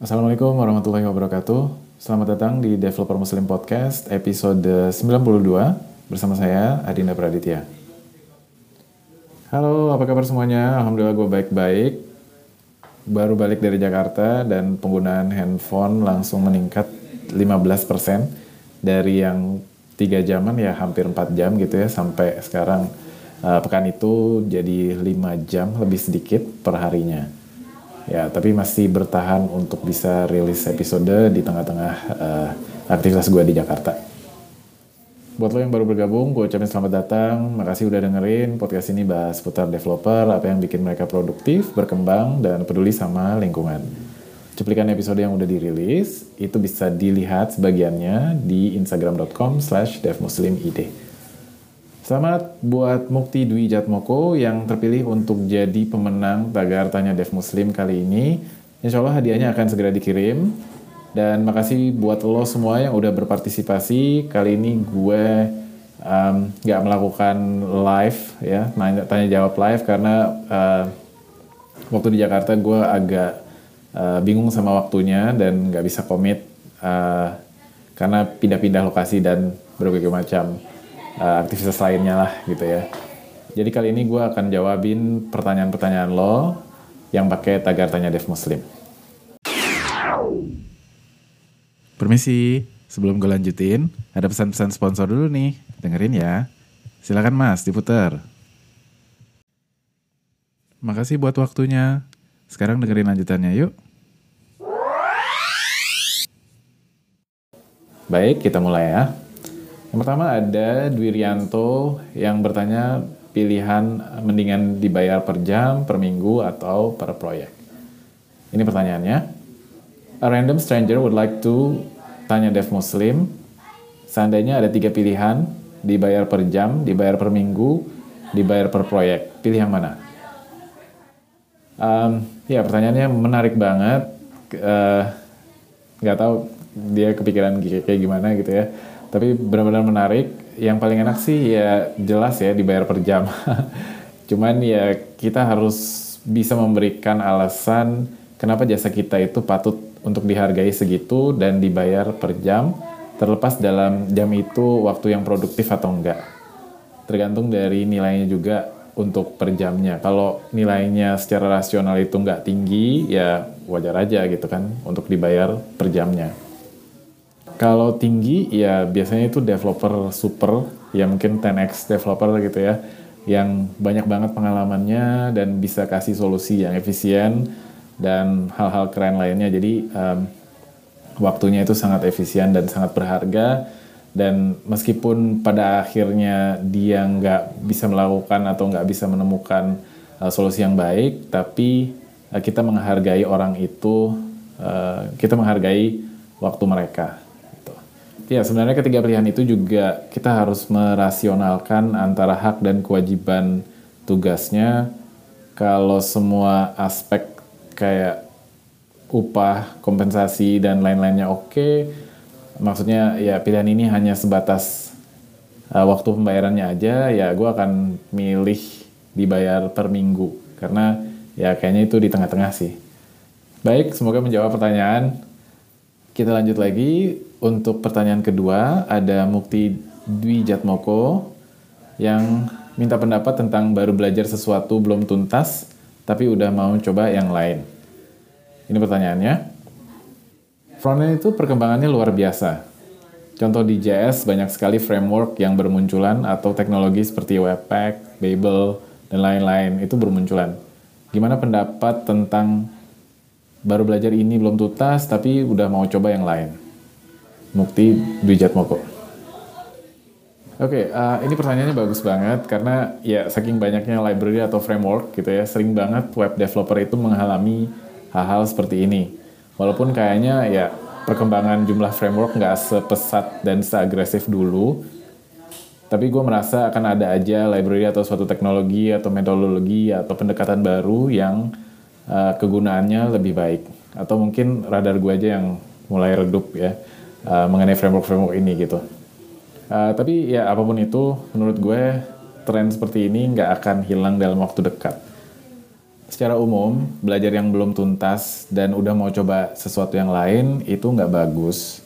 Assalamualaikum warahmatullahi wabarakatuh. Selamat datang di Developer Muslim Podcast episode 92 bersama saya Adinda Praditya. Halo, apa kabar semuanya? Alhamdulillah gue baik-baik. Baru balik dari Jakarta dan penggunaan handphone langsung meningkat 15% dari yang 3 jaman ya hampir 4 jam gitu ya sampai sekarang uh, pekan itu jadi 5 jam lebih sedikit per harinya. Ya, tapi masih bertahan untuk bisa rilis episode di tengah-tengah uh, aktivitas gue di Jakarta. Buat lo yang baru bergabung, gue ucapin selamat datang. Makasih udah dengerin podcast ini bahas putar developer, apa yang bikin mereka produktif, berkembang, dan peduli sama lingkungan. Cuplikan episode yang udah dirilis, itu bisa dilihat sebagiannya di instagram.com slash devmuslimid. Selamat buat Mukti Dwi Jatmoko yang terpilih untuk jadi pemenang tagar Tanya Dev Muslim kali ini. Insya Allah hadiahnya akan segera dikirim. Dan makasih buat lo semua yang udah berpartisipasi. Kali ini gue um, melakukan live ya, nanya, tanya jawab live karena uh, waktu di Jakarta gue agak uh, bingung sama waktunya dan gak bisa komit uh, karena pindah-pindah lokasi dan berbagai macam uh, aktivitas lainnya lah gitu ya. Jadi kali ini gue akan jawabin pertanyaan-pertanyaan lo yang pakai tagar tanya Dev Muslim. Permisi, sebelum gue lanjutin, ada pesan-pesan sponsor dulu nih. Dengerin ya. Silakan mas, diputar. Makasih buat waktunya. Sekarang dengerin lanjutannya yuk. Baik, kita mulai ya. Yang pertama ada Dwi Rianto yang bertanya pilihan mendingan dibayar per jam, per minggu, atau per proyek. Ini pertanyaannya. A random stranger would like to tanya Dev Muslim. Seandainya ada tiga pilihan, dibayar per jam, dibayar per minggu, dibayar per proyek. Pilih yang mana? Um, ya pertanyaannya menarik banget. Uh, nggak tahu dia kepikiran kayak gimana gitu ya tapi benar-benar menarik. Yang paling enak sih ya jelas ya dibayar per jam. Cuman ya kita harus bisa memberikan alasan kenapa jasa kita itu patut untuk dihargai segitu dan dibayar per jam terlepas dalam jam itu waktu yang produktif atau enggak. Tergantung dari nilainya juga untuk per jamnya. Kalau nilainya secara rasional itu enggak tinggi ya wajar aja gitu kan untuk dibayar per jamnya kalau tinggi ya biasanya itu developer super, ya mungkin 10x developer gitu ya, yang banyak banget pengalamannya dan bisa kasih solusi yang efisien dan hal-hal keren lainnya. Jadi um, waktunya itu sangat efisien dan sangat berharga dan meskipun pada akhirnya dia nggak bisa melakukan atau nggak bisa menemukan uh, solusi yang baik, tapi uh, kita menghargai orang itu, uh, kita menghargai waktu mereka. Ya, sebenarnya ketiga pilihan itu juga kita harus merasionalkan antara hak dan kewajiban tugasnya. Kalau semua aspek kayak upah, kompensasi, dan lain-lainnya oke, maksudnya ya pilihan ini hanya sebatas uh, waktu pembayarannya aja, ya gue akan milih dibayar per minggu. Karena ya kayaknya itu di tengah-tengah sih. Baik, semoga menjawab pertanyaan. Kita lanjut lagi untuk pertanyaan kedua, ada Mukti Dwi Jatmoko yang minta pendapat tentang baru belajar sesuatu belum tuntas, tapi udah mau coba yang lain. Ini pertanyaannya. Frontend itu perkembangannya luar biasa. Contoh di JS banyak sekali framework yang bermunculan atau teknologi seperti Webpack, Babel, dan lain-lain itu bermunculan. Gimana pendapat tentang baru belajar ini belum tuntas tapi udah mau coba yang lain? Mukti Dwi Jatmoko. Oke, okay, uh, ini pertanyaannya bagus banget karena ya saking banyaknya library atau framework gitu ya, sering banget web developer itu mengalami hal-hal seperti ini. Walaupun kayaknya ya perkembangan jumlah framework nggak sepesat dan seagresif dulu, tapi gue merasa akan ada aja library atau suatu teknologi atau metodologi atau pendekatan baru yang uh, kegunaannya lebih baik. Atau mungkin radar gue aja yang mulai redup ya uh, mengenai framework-framework ini gitu. Uh, tapi ya apa pun itu, menurut gue tren seperti ini nggak akan hilang dalam waktu dekat. secara umum belajar yang belum tuntas dan udah mau coba sesuatu yang lain itu nggak bagus.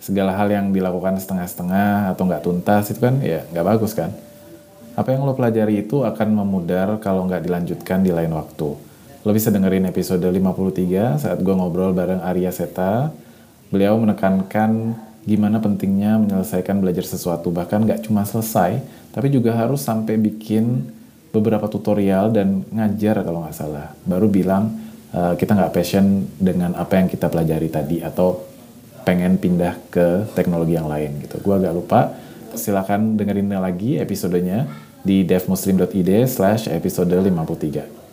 Segala hal yang dilakukan setengah-setengah atau nggak tuntas itu kan ya nggak bagus kan. Apa yang lo pelajari itu akan memudar kalau nggak dilanjutkan di lain waktu. Lo bisa dengerin episode 53 saat gue ngobrol bareng Arya Seta. Beliau menekankan gimana pentingnya menyelesaikan belajar sesuatu. Bahkan nggak cuma selesai, tapi juga harus sampai bikin beberapa tutorial dan ngajar kalau nggak salah. Baru bilang uh, kita nggak passion dengan apa yang kita pelajari tadi atau pengen pindah ke teknologi yang lain gitu. Gue agak lupa. Silakan dengerin lagi episodenya di devmuslim.id slash episode 53.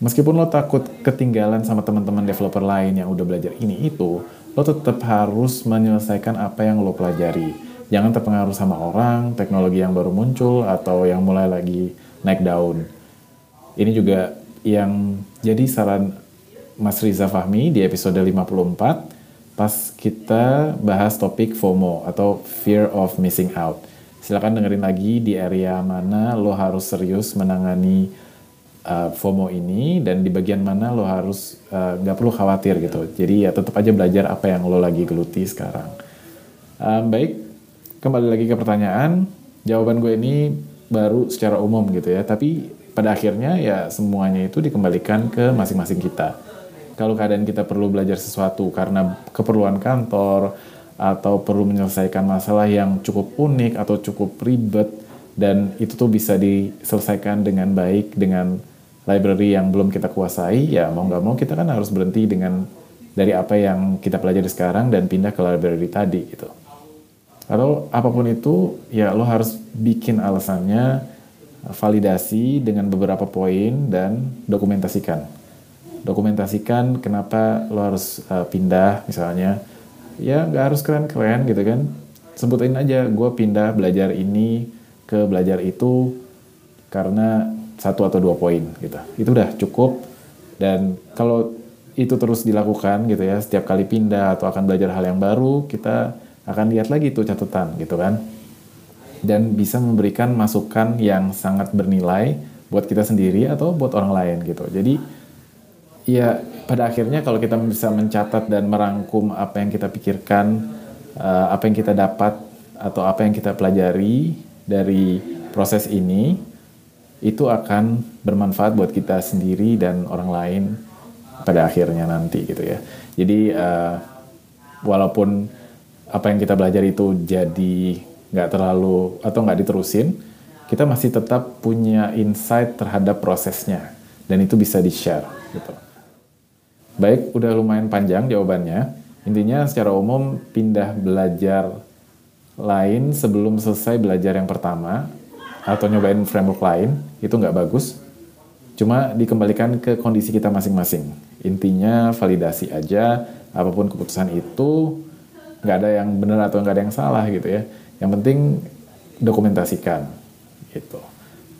Meskipun lo takut ketinggalan sama teman-teman developer lain yang udah belajar ini itu, lo tetap harus menyelesaikan apa yang lo pelajari. Jangan terpengaruh sama orang, teknologi yang baru muncul, atau yang mulai lagi naik daun. Ini juga yang jadi saran Mas Riza Fahmi di episode 54 pas kita bahas topik FOMO atau Fear of Missing Out silakan dengerin lagi di area mana lo harus serius menangani uh, FOMO ini dan di bagian mana lo harus uh, nggak uh, perlu khawatir gitu. Jadi ya tetap aja belajar apa yang lo lagi geluti sekarang. Um, baik, kembali lagi ke pertanyaan. Jawaban gue ini baru secara umum gitu ya, tapi pada akhirnya ya semuanya itu dikembalikan ke masing-masing kita. Kalau keadaan kita perlu belajar sesuatu karena keperluan kantor, atau perlu menyelesaikan masalah yang cukup unik atau cukup ribet dan itu tuh bisa diselesaikan dengan baik dengan library yang belum kita kuasai ya mau nggak mau kita kan harus berhenti dengan dari apa yang kita pelajari sekarang dan pindah ke library tadi gitu. Atau apa pun itu ya lo harus bikin alasannya validasi dengan beberapa poin dan dokumentasikan. Dokumentasikan kenapa lo harus uh, pindah misalnya. Ya nggak harus keren-keren gitu kan. Sebutin aja gue pindah belajar ini ke belajar itu karena satu atau dua poin gitu. Itu udah cukup dan kalau itu terus dilakukan gitu ya setiap kali pindah atau akan belajar hal yang baru kita akan lihat lagi tuh catatan gitu kan. Dan bisa memberikan masukan yang sangat bernilai buat kita sendiri atau buat orang lain gitu. Jadi ya pada akhirnya kalau kita bisa mencatat dan merangkum apa yang kita pikirkan, uh, apa yang kita dapat atau apa yang kita pelajari dari proses ini, itu akan bermanfaat buat kita sendiri dan orang lain pada akhirnya nanti gitu ya. Jadi uh, walaupun apa yang kita belajar itu jadi nggak terlalu atau nggak diterusin, kita masih tetap punya insight terhadap prosesnya dan itu bisa di share gitu. Baik, udah lumayan panjang jawabannya. Intinya secara umum pindah belajar lain sebelum selesai belajar yang pertama atau nyobain framework lain itu nggak bagus. Cuma dikembalikan ke kondisi kita masing-masing. Intinya validasi aja, apa pun keputusan itu nggak ada yang benar atau nggak ada yang salah gitu ya. Yang penting dokumentasikan gitu.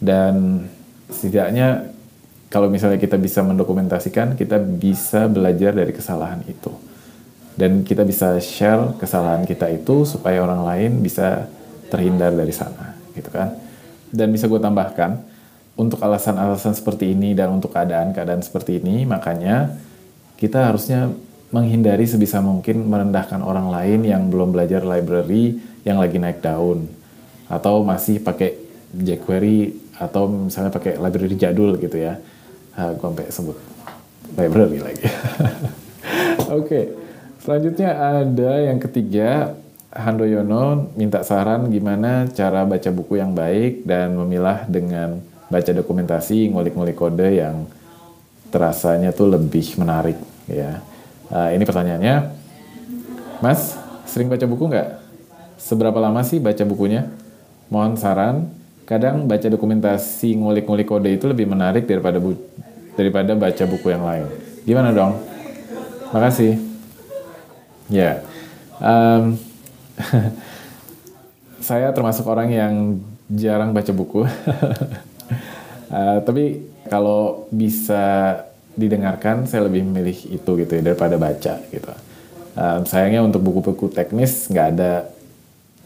Dan setidaknya kalau misalnya kita bisa mendokumentasikan, kita bisa belajar dari kesalahan itu. Dan kita bisa share kesalahan kita itu supaya orang lain bisa terhindar dari sana, gitu kan. Dan bisa gue tambahkan, untuk alasan-alasan seperti ini dan untuk keadaan-keadaan seperti ini, makanya kita harusnya menghindari sebisa mungkin merendahkan orang lain yang belum belajar library yang lagi naik daun atau masih pakai jQuery atau misalnya pakai library jadul gitu ya uh, gue sampai sebut library lagi. Oke, okay. selanjutnya ada yang ketiga, Handoyono minta saran gimana cara baca buku yang baik dan memilah dengan baca dokumentasi, ngulik-ngulik kode yang terasanya tuh lebih menarik ya. Uh, ini pertanyaannya, Mas, sering baca buku nggak? Seberapa lama sih baca bukunya? Mohon saran kadang baca dokumentasi ngulik-ngulik kode itu lebih menarik daripada bu daripada baca buku yang lain. Gimana dong? Makasih. Ya, yeah. um, saya termasuk orang yang jarang baca buku. uh, tapi kalau bisa didengarkan, saya lebih memilih itu gitu ya daripada baca gitu. Um, sayangnya untuk buku-buku teknis nggak ada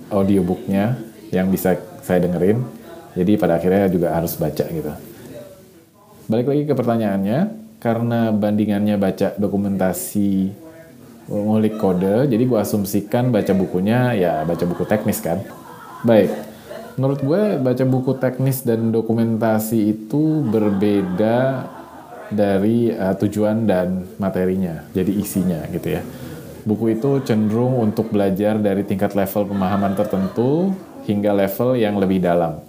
audiobooknya yang bisa saya dengerin jadi pada akhirnya juga harus baca gitu. balik lagi ke pertanyaannya, karena bandingannya baca dokumentasi ngulik kode, jadi gue asumsikan baca bukunya ya baca buku teknis kan. Baik, menurut gue baca buku teknis dan dokumentasi itu berbeda dari uh, tujuan dan materinya, jadi isinya gitu ya. Buku itu cenderung untuk belajar dari tingkat level pemahaman tertentu hingga level yang lebih dalam.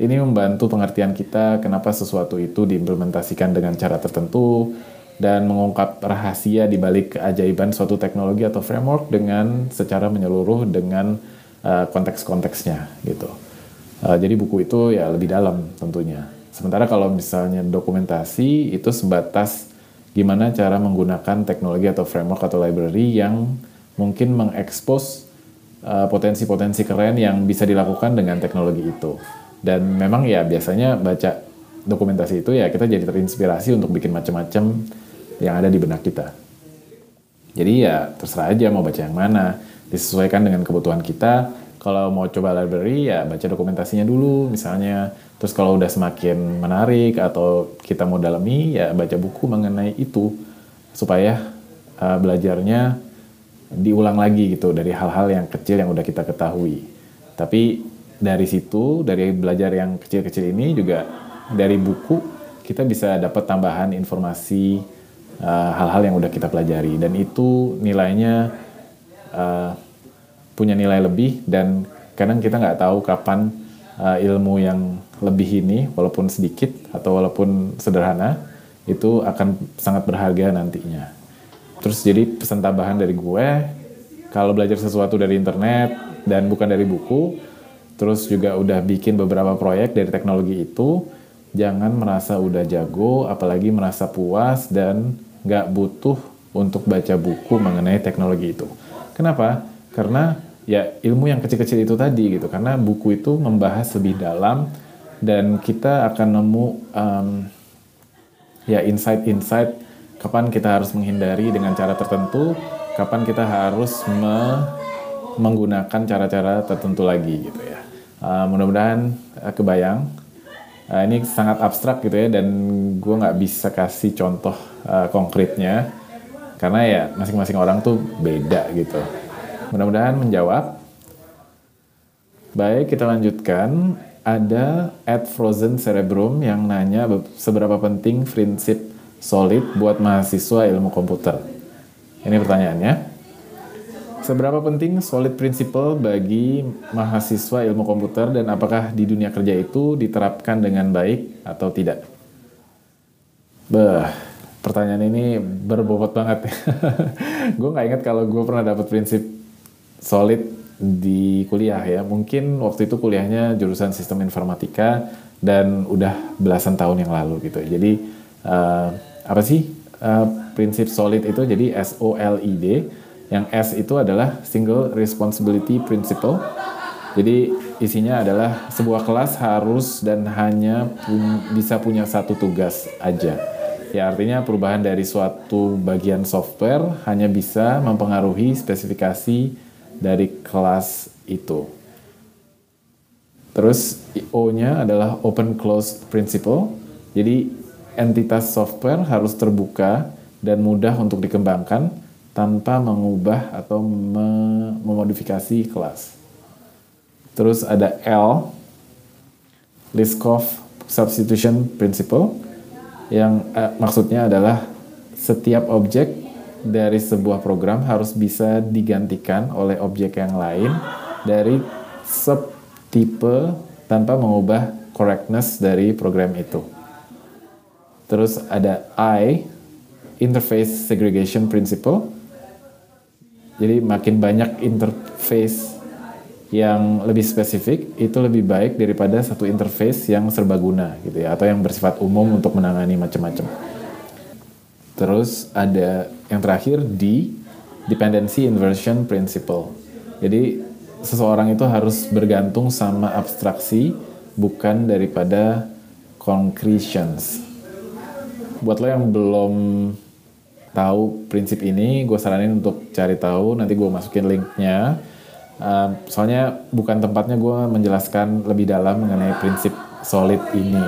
Ini membantu pengertian kita kenapa sesuatu itu diimplementasikan dengan cara tertentu dan mengungkap rahasia di balik keajaiban suatu teknologi atau framework dengan secara menyeluruh dengan uh, konteks-konteksnya gitu. Uh, jadi buku itu ya lebih dalam tentunya. Sementara kalau misalnya dokumentasi itu sebatas gimana cara menggunakan teknologi atau framework atau library yang mungkin mengekspos uh, potensi-potensi keren yang bisa dilakukan dengan teknologi itu. Dan memang ya biasanya baca dokumentasi itu ya kita jadi terinspirasi untuk bikin macam-macam yang ada di benak kita. Jadi ya terserah aja mau baca yang mana, disesuaikan dengan kebutuhan kita. Kalau mau coba library ya baca dokumentasinya dulu misalnya Terus kalau udah semakin menarik atau kita mau dalami ya baca buku mengenai itu supaya uh, belajarnya diulang lagi gitu dari hal-hal yang kecil yang udah kita ketahui. Tapi dari situ dari belajar yang kecil-kecil ini juga dari buku kita bisa dapat tambahan informasi eh, hal-hal uh, yang udah kita pelajari dan itu nilainya uh, punya nilai lebih dan kadang kita nggak tahu kapan uh, ilmu yang lebih ini walaupun sedikit atau walaupun sederhana itu akan sangat berharga nantinya. Terus jadi pesan tambahan dari gue, kalau belajar sesuatu dari internet dan bukan dari buku, terus juga udah bikin beberapa proyek dari teknologi itu, jangan merasa udah jago, apalagi merasa puas dan nggak butuh untuk baca buku mengenai teknologi itu. Kenapa? Karena ya ilmu yang kecil-kecil itu tadi gitu, karena buku itu membahas lebih dalam dan kita akan nemu um, ya insight-insight kapan kita harus menghindari dengan cara tertentu, kapan kita harus me menggunakan cara-cara tertentu lagi gitu ya. Uh, mudah-mudahan uh, kebayang. Uh, ini sangat abstrak gitu ya dan gue nggak bisa kasih contoh uh, konkretnya karena ya masing-masing orang tuh beda gitu. Mudah-mudahan menjawab. Baik, kita lanjutkan ada at Frozen Cerebrum yang nanya seberapa penting prinsip solid buat mahasiswa ilmu komputer. Ini pertanyaannya. Seberapa penting solid principle bagi mahasiswa ilmu komputer dan apakah di dunia kerja itu diterapkan dengan baik atau tidak? Bah, pertanyaan ini berbobot banget. gue nggak ingat kalau gue pernah dapat prinsip solid di kuliah ya. Mungkin waktu itu kuliahnya jurusan sistem informatika dan udah belasan tahun yang lalu gitu. Jadi uh, apa sih uh, prinsip solid itu? Jadi S O L I D. Yang S itu adalah single responsibility principle. Jadi isinya adalah sebuah kelas harus dan hanya pun, bisa punya satu tugas aja. Ya artinya perubahan dari suatu bagian software hanya bisa mempengaruhi spesifikasi dari kelas itu. Terus O-nya adalah open close principle. Jadi entitas software harus terbuka dan mudah untuk dikembangkan tanpa mengubah atau memodifikasi kelas. Terus ada L, Liskov substitution principle yang eh, maksudnya adalah setiap objek dari sebuah program harus bisa digantikan oleh objek yang lain dari subtipe tanpa mengubah correctness dari program itu. Terus ada I, Interface Segregation Principle. Jadi makin banyak interface yang lebih spesifik itu lebih baik daripada satu interface yang serbaguna gitu ya atau yang bersifat umum untuk menangani macam-macam. Terus ada yang terakhir di dependency inversion principle. Jadi seseorang itu harus bergantung sama abstraksi bukan daripada concretions. Buat lo yang belum tahu prinsip ini, gue saranin untuk cari tahu. Nanti gue masukin linknya. Uh, soalnya bukan tempatnya gue menjelaskan lebih dalam mengenai prinsip solid ini.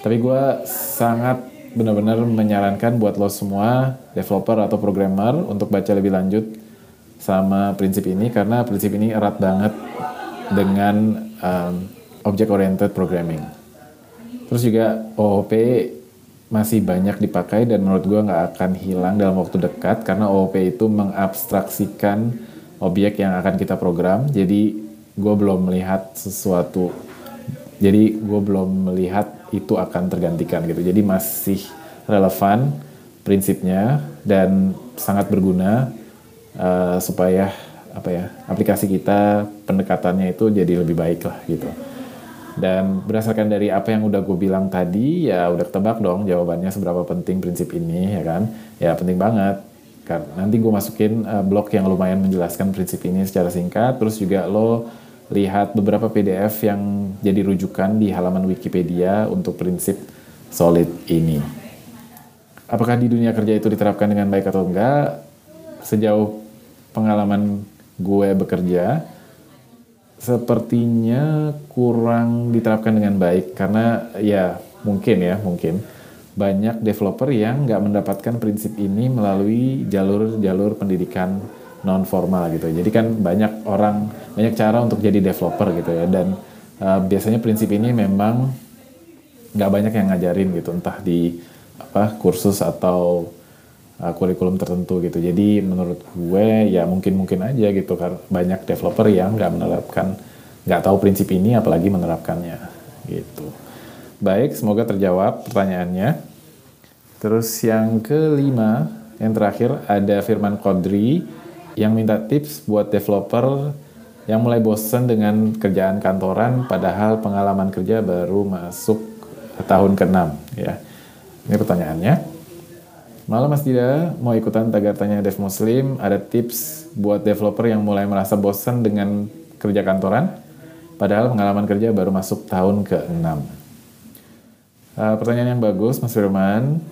Tapi gue sangat benar-benar menyarankan buat lo semua developer atau programmer untuk baca lebih lanjut sama prinsip ini karena prinsip ini erat banget dengan um, object oriented programming. Terus juga OOP masih banyak dipakai dan menurut gue nggak akan hilang dalam waktu dekat karena OOP itu mengabstraksikan objek yang akan kita program. Jadi gue belum melihat sesuatu. Jadi gue belum melihat itu akan tergantikan gitu. Jadi masih relevan prinsipnya dan sangat berguna uh, supaya apa ya aplikasi kita pendekatannya itu jadi lebih baik lah gitu. Dan berdasarkan dari apa yang udah gue bilang tadi, ya udah ketebak dong jawabannya seberapa penting prinsip ini, ya kan? Ya penting banget. Karena nanti gue masukin uh, blog yang lumayan menjelaskan prinsip ini secara singkat, terus juga lo lihat beberapa PDF yang jadi rujukan di halaman Wikipedia untuk prinsip solid ini. Apakah di dunia kerja itu diterapkan dengan baik atau enggak? Sejauh pengalaman gue bekerja, sepertinya kurang diterapkan dengan baik karena ya mungkin ya mungkin banyak developer yang nggak mendapatkan prinsip ini melalui jalur-jalur pendidikan non formal gitu. Jadi kan banyak orang banyak cara untuk jadi developer gitu ya. Dan uh, biasanya prinsip ini memang nggak banyak yang ngajarin gitu. Entah di apa kursus atau uh, kurikulum tertentu gitu. Jadi menurut gue ya mungkin-mungkin aja gitu karena banyak developer yang nggak menerapkan, nggak tahu prinsip ini apalagi menerapkannya gitu. Baik, semoga terjawab pertanyaannya. Terus yang kelima, yang terakhir ada Firman Kodri yang minta tips buat developer yang mulai bosan dengan kerjaan kantoran padahal pengalaman kerja baru masuk tahun ke-6 ya. Ini pertanyaannya. Malam Mas Dida, mau ikutan tagar tanya Dev Muslim, ada tips buat developer yang mulai merasa bosan dengan kerja kantoran, padahal pengalaman kerja baru masuk tahun ke-6. Uh, pertanyaan yang bagus, Mas Firman.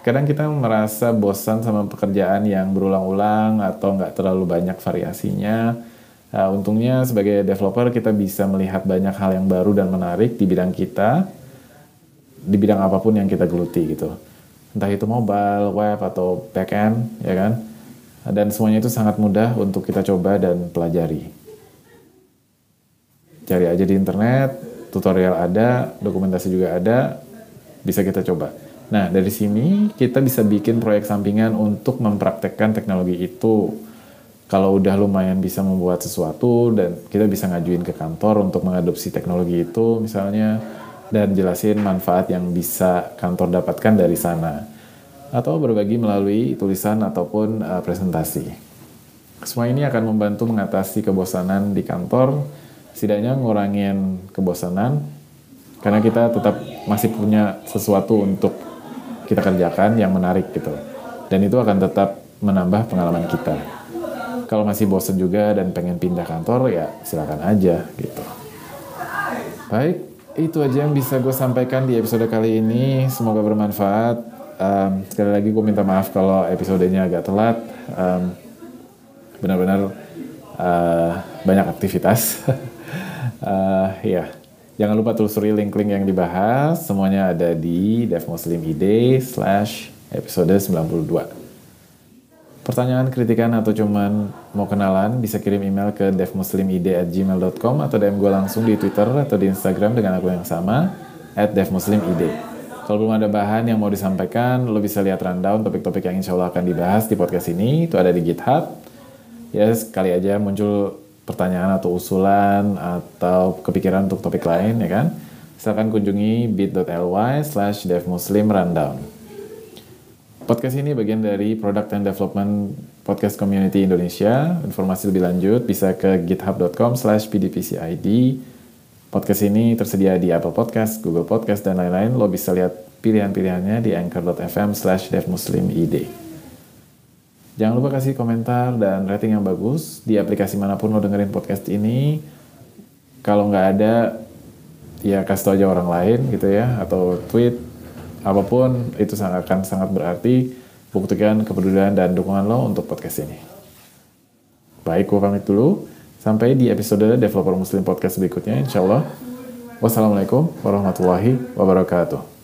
Kadang kita merasa bosan sama pekerjaan yang berulang-ulang atau nggak terlalu banyak variasinya. Uh, untungnya sebagai developer kita bisa melihat banyak hal yang baru dan menarik di bidang kita, di bidang apa pun yang kita geluti gitu entah itu mobile, web atau backend, ya kan? Dan semuanya itu sangat mudah untuk kita coba dan pelajari. Cari aja di internet, tutorial ada, dokumentasi juga ada, bisa kita coba. Nah, dari sini kita bisa bikin proyek sampingan untuk mempraktekkan teknologi itu. Kalau udah lumayan bisa membuat sesuatu dan kita bisa ngajuin ke kantor untuk mengadopsi teknologi itu misalnya dan jelasin manfaat yang bisa kantor dapatkan dari sana atau berbagi melalui tulisan ataupun uh, presentasi. Semua ini akan membantu mengatasi kebosanan di kantor, setidaknya ngurangin kebosanan karena kita tetap masih punya sesuatu untuk kita kerjakan yang menarik gitu. Dan itu akan tetap menambah pengalaman kita. Kalau masih bosan juga dan pengen pindah kantor ya silakan aja gitu. Baik, itu aja yang bisa gue sampaikan di episode kali ini. Semoga bermanfaat. Um, sekali lagi gue minta maaf kalau episodenya agak telat. Um, Benar-benar uh, banyak aktivitas. uh, ya, jangan lupa telusuri link-link yang dibahas. Semuanya ada di devmuslimid slash episode 92. Pertanyaan, kritikan, atau cuman mau kenalan, bisa kirim email ke devmuslimid@gmail.com atau DM gue langsung di Twitter atau di Instagram dengan akun yang sama, at devmuslimid. Kalau belum ada bahan yang mau disampaikan, lo bisa lihat rundown topik-topik yang insya Allah akan dibahas di podcast ini. Itu ada di GitHub. Ya, sekali aja muncul pertanyaan atau usulan atau kepikiran untuk topik lain, ya kan? Silahkan kunjungi bit.ly slash devmuslimrundown. Podcast ini bagian dari Product and Development Podcast Community Indonesia. Informasi lebih lanjut bisa ke github.com slash pdpcid. Podcast ini tersedia di Apple Podcast, Google Podcast, dan lain-lain. Lo bisa lihat pilihan-pilihannya di anchor.fm slash devmuslimid. Jangan lupa kasih komentar dan rating yang bagus di aplikasi mana pun lo dengerin podcast ini. Kalau nggak ada, ya kasih tau aja orang lain gitu ya, atau tweet, apa pun itu sangat akan sangat berarti buktikan kepedulian dan dukungan lo untuk podcast ini. Baik, gue pamit dulu. Sampai di episode Developer Muslim Podcast berikutnya, insya Allah. Wassalamualaikum warahmatullahi wabarakatuh.